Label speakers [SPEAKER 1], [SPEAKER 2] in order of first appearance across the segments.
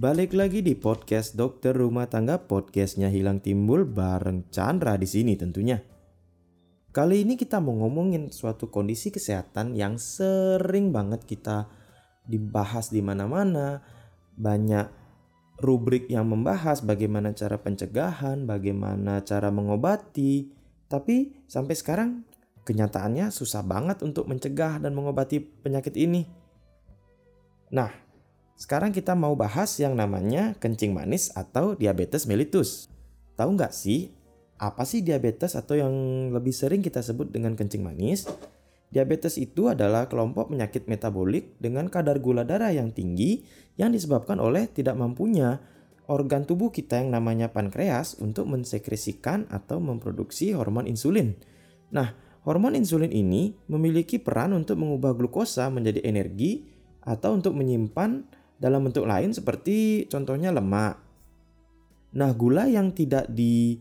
[SPEAKER 1] Balik lagi di podcast Dokter Rumah Tangga, podcastnya hilang timbul bareng Chandra di sini tentunya. Kali ini kita mau ngomongin suatu kondisi kesehatan yang sering banget kita dibahas di mana-mana. Banyak rubrik yang membahas bagaimana cara pencegahan, bagaimana cara mengobati. Tapi sampai sekarang kenyataannya susah banget untuk mencegah dan mengobati penyakit ini. Nah, sekarang kita mau bahas yang namanya kencing manis atau diabetes mellitus. Tahu nggak sih apa sih diabetes atau yang lebih sering kita sebut dengan kencing manis? Diabetes itu adalah kelompok penyakit metabolik dengan kadar gula darah yang tinggi yang disebabkan oleh tidak mampunya organ tubuh kita yang namanya pankreas untuk mensekresikan atau memproduksi hormon insulin. Nah, hormon insulin ini memiliki peran untuk mengubah glukosa menjadi energi atau untuk menyimpan dalam bentuk lain seperti contohnya lemak. Nah, gula yang tidak di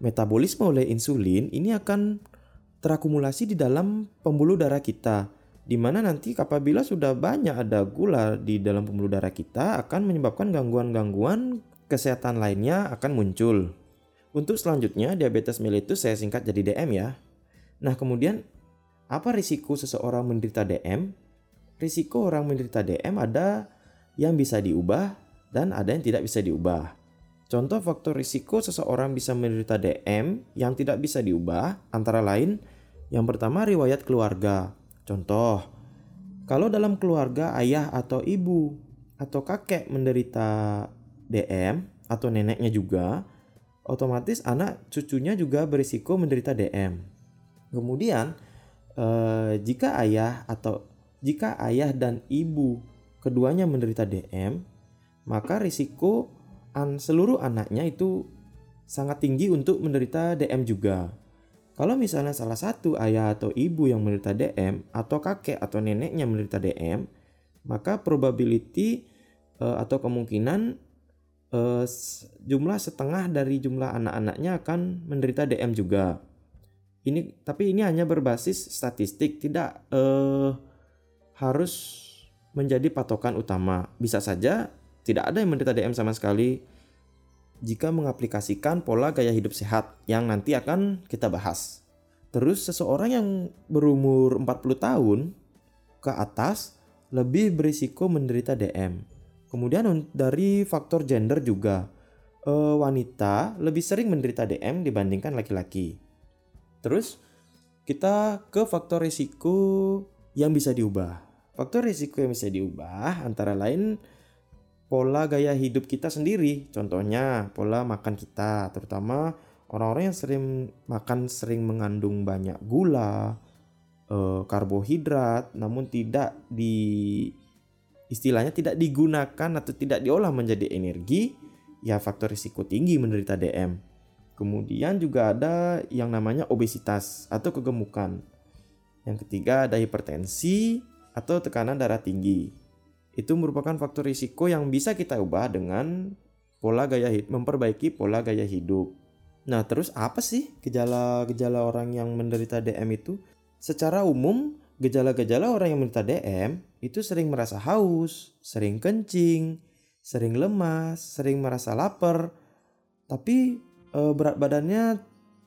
[SPEAKER 1] metabolisme oleh insulin ini akan terakumulasi di dalam pembuluh darah kita di mana nanti apabila sudah banyak ada gula di dalam pembuluh darah kita akan menyebabkan gangguan-gangguan kesehatan lainnya akan muncul. Untuk selanjutnya diabetes mellitus saya singkat jadi DM ya. Nah, kemudian apa risiko seseorang menderita DM? Risiko orang menderita DM ada yang bisa diubah dan ada yang tidak bisa diubah. Contoh faktor risiko seseorang bisa menderita DM yang tidak bisa diubah antara lain yang pertama riwayat keluarga. Contoh, kalau dalam keluarga ayah atau ibu atau kakek menderita DM atau neneknya juga, otomatis anak cucunya juga berisiko menderita DM. Kemudian, eh, jika ayah atau jika ayah dan ibu keduanya menderita DM, maka risiko an seluruh anaknya itu sangat tinggi untuk menderita DM juga. Kalau misalnya salah satu ayah atau ibu yang menderita DM atau kakek atau neneknya menderita DM, maka probability uh, atau kemungkinan uh, jumlah setengah dari jumlah anak-anaknya akan menderita DM juga. Ini tapi ini hanya berbasis statistik, tidak uh, harus menjadi patokan utama. Bisa saja tidak ada yang menderita DM sama sekali jika mengaplikasikan pola gaya hidup sehat yang nanti akan kita bahas. Terus seseorang yang berumur 40 tahun ke atas lebih berisiko menderita DM. Kemudian dari faktor gender juga, eh, wanita lebih sering menderita DM dibandingkan laki-laki. Terus kita ke faktor risiko yang bisa diubah. Faktor risiko yang bisa diubah antara lain pola gaya hidup kita sendiri. Contohnya pola makan kita, terutama orang-orang yang sering makan sering mengandung banyak gula, eh, karbohidrat, namun tidak di istilahnya tidak digunakan atau tidak diolah menjadi energi, ya faktor risiko tinggi menderita DM. Kemudian juga ada yang namanya obesitas atau kegemukan. Yang ketiga ada hipertensi, atau tekanan darah tinggi. Itu merupakan faktor risiko yang bisa kita ubah dengan pola gaya hidup, memperbaiki pola gaya hidup. Nah, terus apa sih gejala-gejala orang yang menderita DM itu? Secara umum, gejala-gejala orang yang menderita DM itu sering merasa haus, sering kencing, sering lemas, sering merasa lapar, tapi e, berat badannya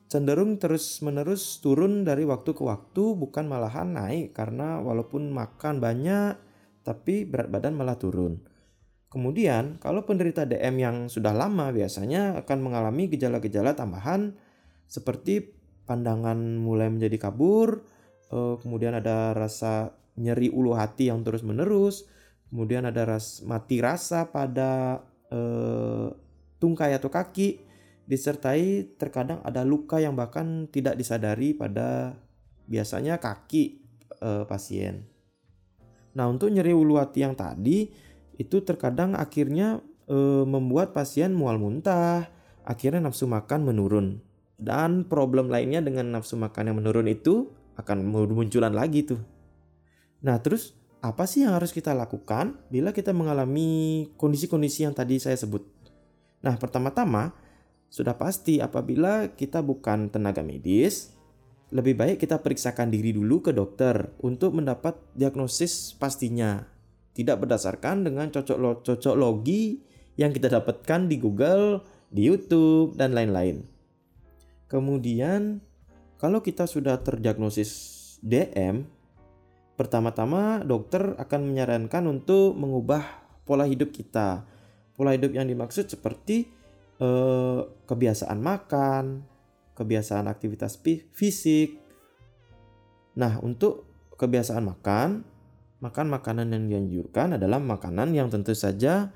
[SPEAKER 1] cenderung terus-menerus turun dari waktu ke waktu bukan malahan naik karena walaupun makan banyak tapi berat badan malah turun. Kemudian, kalau penderita DM yang sudah lama biasanya akan mengalami gejala-gejala tambahan seperti pandangan mulai menjadi kabur, eh, kemudian ada rasa nyeri ulu hati yang terus-menerus, kemudian ada ras mati rasa pada eh, tungkai atau kaki, disertai terkadang ada luka yang bahkan tidak disadari pada biasanya kaki e, pasien. Nah, untuk nyeri ulu hati yang tadi itu terkadang akhirnya e, membuat pasien mual muntah, akhirnya nafsu makan menurun. Dan problem lainnya dengan nafsu makan yang menurun itu akan munculan lagi tuh. Nah, terus apa sih yang harus kita lakukan bila kita mengalami kondisi-kondisi yang tadi saya sebut? Nah, pertama-tama sudah pasti apabila kita bukan tenaga medis, lebih baik kita periksakan diri dulu ke dokter untuk mendapat diagnosis pastinya. Tidak berdasarkan dengan cocok, lo cocok logi yang kita dapatkan di Google, di YouTube, dan lain-lain. Kemudian, kalau kita sudah terdiagnosis DM, pertama-tama dokter akan menyarankan untuk mengubah pola hidup kita. Pola hidup yang dimaksud seperti eh, kebiasaan makan, kebiasaan aktivitas fisik. Nah, untuk kebiasaan makan, makan makanan yang dianjurkan adalah makanan yang tentu saja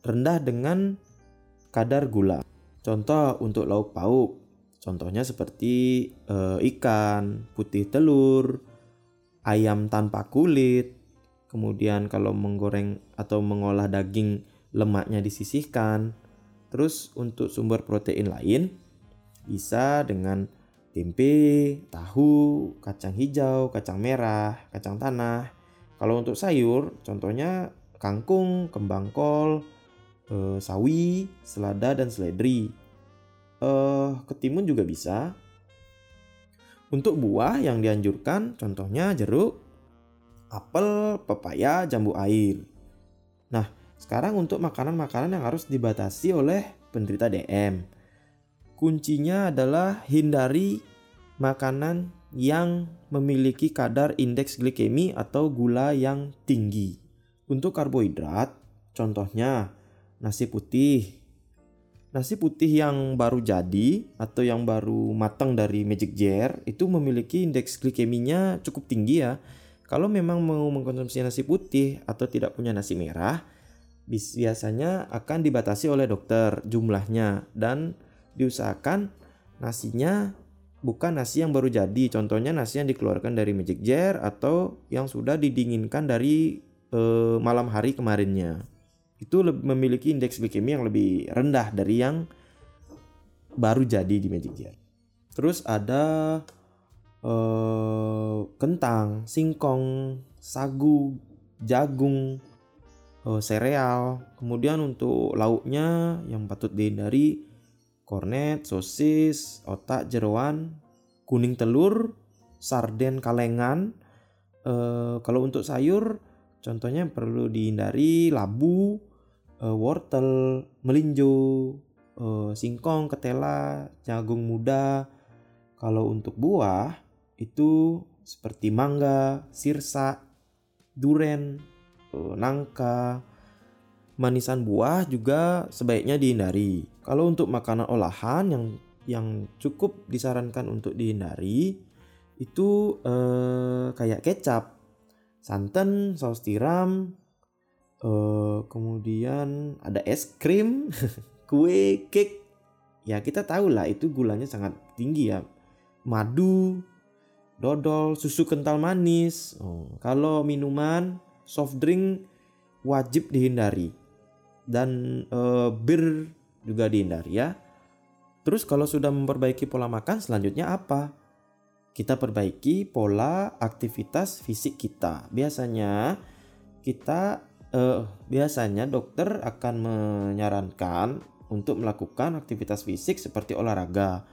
[SPEAKER 1] rendah dengan kadar gula. Contoh untuk lauk pauk, contohnya seperti e, ikan, putih telur, ayam tanpa kulit. Kemudian kalau menggoreng atau mengolah daging lemaknya disisihkan. Terus untuk sumber protein lain bisa dengan tempe, tahu, kacang hijau, kacang merah, kacang tanah. Kalau untuk sayur, contohnya kangkung, kembang kol, eh, sawi, selada dan seledri. Eh, ketimun juga bisa. Untuk buah yang dianjurkan contohnya jeruk, apel, pepaya, jambu air. Nah, sekarang untuk makanan-makanan yang harus dibatasi oleh penderita DM. Kuncinya adalah hindari makanan yang memiliki kadar indeks glikemi atau gula yang tinggi. Untuk karbohidrat, contohnya nasi putih. Nasi putih yang baru jadi atau yang baru matang dari Magic Jar itu memiliki indeks glikeminya cukup tinggi ya. Kalau memang mau mengkonsumsi nasi putih atau tidak punya nasi merah, biasanya akan dibatasi oleh dokter jumlahnya dan diusahakan nasinya bukan nasi yang baru jadi. Contohnya nasi yang dikeluarkan dari Magic Jar atau yang sudah didinginkan dari eh, malam hari kemarinnya itu memiliki indeks glikemi yang lebih rendah dari yang baru jadi di Magic Jar. Terus ada uh, kentang, singkong, sagu, jagung, uh, sereal. Kemudian untuk lauknya yang patut dihindari kornet, sosis, otak jeroan, kuning telur, sarden kalengan. Uh, kalau untuk sayur contohnya perlu dihindari labu, uh, wortel, melinjo, uh, singkong, ketela, jagung muda. Kalau untuk buah itu seperti mangga, sirsa, duren, nangka, manisan buah juga sebaiknya dihindari. Kalau untuk makanan olahan yang yang cukup disarankan untuk dihindari itu eh, kayak kecap, santan, saus tiram, uh, kemudian ada es krim, kue, cake. Ya kita tahu lah itu gulanya sangat tinggi ya. Madu, dodol, susu kental manis. Oh, kalau minuman, soft drink wajib dihindari. Dan uh, bir juga dihindari ya. Terus kalau sudah memperbaiki pola makan selanjutnya apa? Kita perbaiki pola aktivitas fisik kita. Biasanya kita uh, biasanya dokter akan menyarankan untuk melakukan aktivitas fisik seperti olahraga.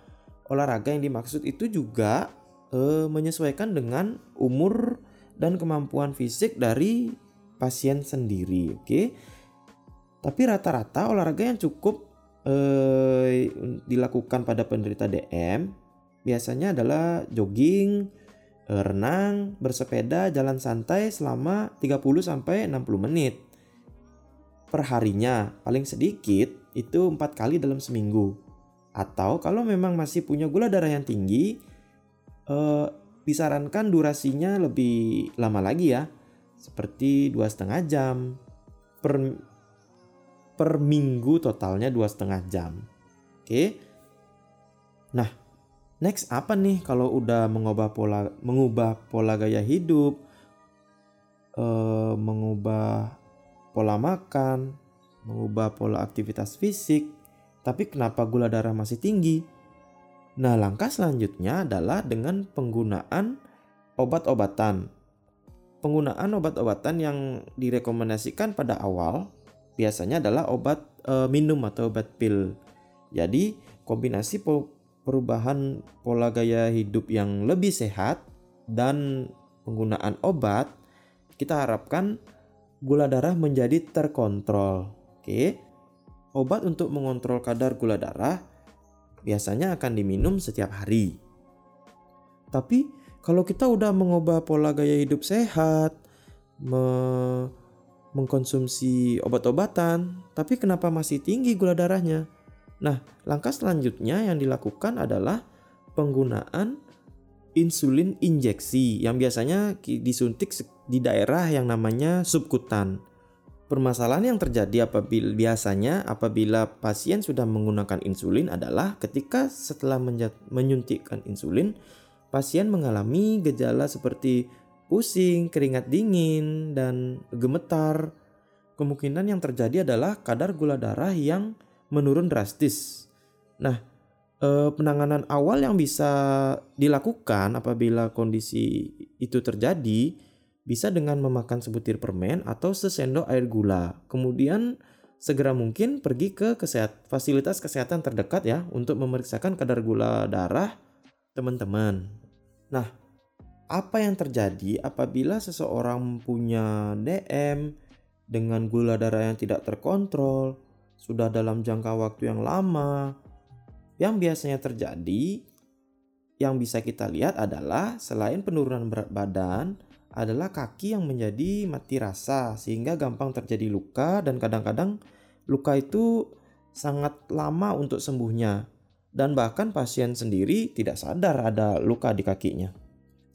[SPEAKER 1] Olahraga yang dimaksud itu juga uh, menyesuaikan dengan umur dan kemampuan fisik dari pasien sendiri, oke? Okay? Tapi rata-rata olahraga yang cukup uh, dilakukan pada penderita DM biasanya adalah jogging, Eh, renang, bersepeda, jalan santai selama 30 sampai 60 menit. Perharinya paling sedikit itu empat kali dalam seminggu. Atau kalau memang masih punya gula darah yang tinggi, eh, disarankan durasinya lebih lama lagi ya, seperti dua setengah jam per per minggu totalnya dua setengah jam. Oke. Nah, Next apa nih kalau udah mengubah pola mengubah pola gaya hidup, uh, mengubah pola makan, mengubah pola aktivitas fisik, tapi kenapa gula darah masih tinggi? Nah, langkah selanjutnya adalah dengan penggunaan obat-obatan. Penggunaan obat-obatan yang direkomendasikan pada awal biasanya adalah obat e, minum atau obat pil. Jadi, kombinasi perubahan pola gaya hidup yang lebih sehat dan penggunaan obat, kita harapkan gula darah menjadi terkontrol. Oke. obat untuk mengontrol kadar gula darah biasanya akan diminum setiap hari. Tapi kalau kita udah mengubah pola gaya hidup sehat, me mengkonsumsi obat-obatan, tapi kenapa masih tinggi gula darahnya? Nah, langkah selanjutnya yang dilakukan adalah penggunaan insulin injeksi yang biasanya disuntik di daerah yang namanya subkutan. Permasalahan yang terjadi apabila biasanya apabila pasien sudah menggunakan insulin adalah ketika setelah menyuntikkan insulin, pasien mengalami gejala seperti pusing, keringat dingin, dan gemetar. Kemungkinan yang terjadi adalah kadar gula darah yang menurun drastis. Nah, eh, penanganan awal yang bisa dilakukan apabila kondisi itu terjadi bisa dengan memakan sebutir permen atau sesendok air gula. Kemudian segera mungkin pergi ke kesehat, fasilitas kesehatan terdekat ya untuk memeriksakan kadar gula darah teman-teman. Nah, apa yang terjadi apabila seseorang punya DM dengan gula darah yang tidak terkontrol, sudah dalam jangka waktu yang lama, yang biasanya terjadi yang bisa kita lihat adalah selain penurunan berat badan, adalah kaki yang menjadi mati rasa sehingga gampang terjadi luka dan kadang-kadang luka itu sangat lama untuk sembuhnya dan bahkan pasien sendiri tidak sadar ada luka di kakinya.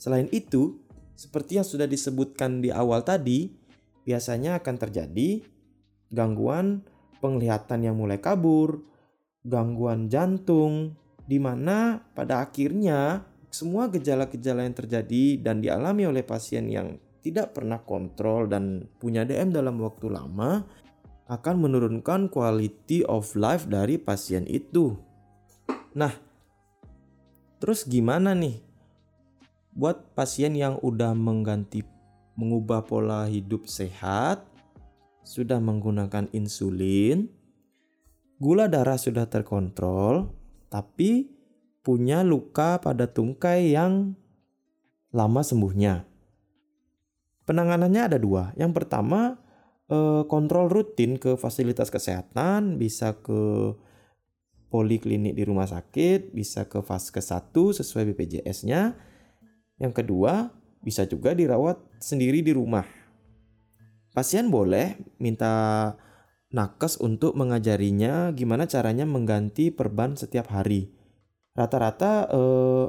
[SPEAKER 1] Selain itu, seperti yang sudah disebutkan di awal tadi, biasanya akan terjadi gangguan penglihatan yang mulai kabur, gangguan jantung, di mana pada akhirnya semua gejala-gejala yang terjadi dan dialami oleh pasien yang tidak pernah kontrol dan punya DM dalam waktu lama akan menurunkan quality of life dari pasien itu. Nah, terus gimana nih buat pasien yang udah mengganti mengubah pola hidup sehat, sudah menggunakan insulin, gula darah sudah terkontrol, tapi punya luka pada tungkai yang lama sembuhnya. Penanganannya ada dua. Yang pertama, eh, kontrol rutin ke fasilitas kesehatan, bisa ke poliklinik di rumah sakit, bisa ke vaskes 1 sesuai BPJS-nya. Yang kedua, bisa juga dirawat sendiri di rumah. Pasien boleh minta nakes untuk mengajarinya gimana caranya mengganti perban setiap hari rata-rata eh,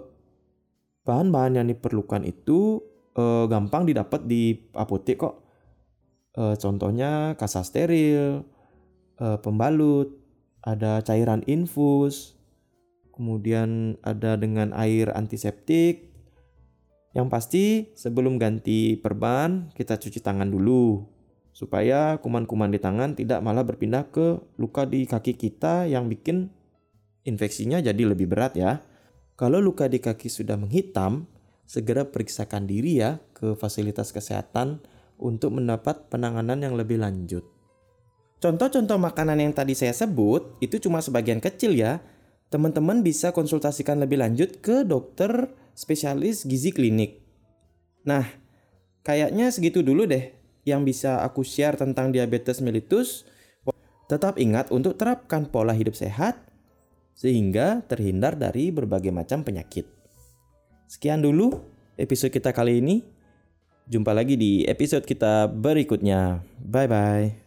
[SPEAKER 1] bahan-bahan yang diperlukan itu eh, gampang didapat di apotek kok. Eh, contohnya kasa steril, eh, pembalut, ada cairan infus, kemudian ada dengan air antiseptik. Yang pasti sebelum ganti perban kita cuci tangan dulu supaya kuman-kuman di tangan tidak malah berpindah ke luka di kaki kita yang bikin infeksinya jadi lebih berat ya. Kalau luka di kaki sudah menghitam, segera periksakan diri ya ke fasilitas kesehatan untuk mendapat penanganan yang lebih lanjut. Contoh-contoh makanan yang tadi saya sebut itu cuma sebagian kecil ya. Teman-teman bisa konsultasikan lebih lanjut ke dokter spesialis gizi klinik. Nah, kayaknya segitu dulu deh yang bisa aku share tentang diabetes mellitus. Tetap ingat untuk terapkan pola hidup sehat sehingga terhindar dari berbagai macam penyakit. Sekian dulu episode kita kali ini. Jumpa lagi di episode kita berikutnya. Bye bye.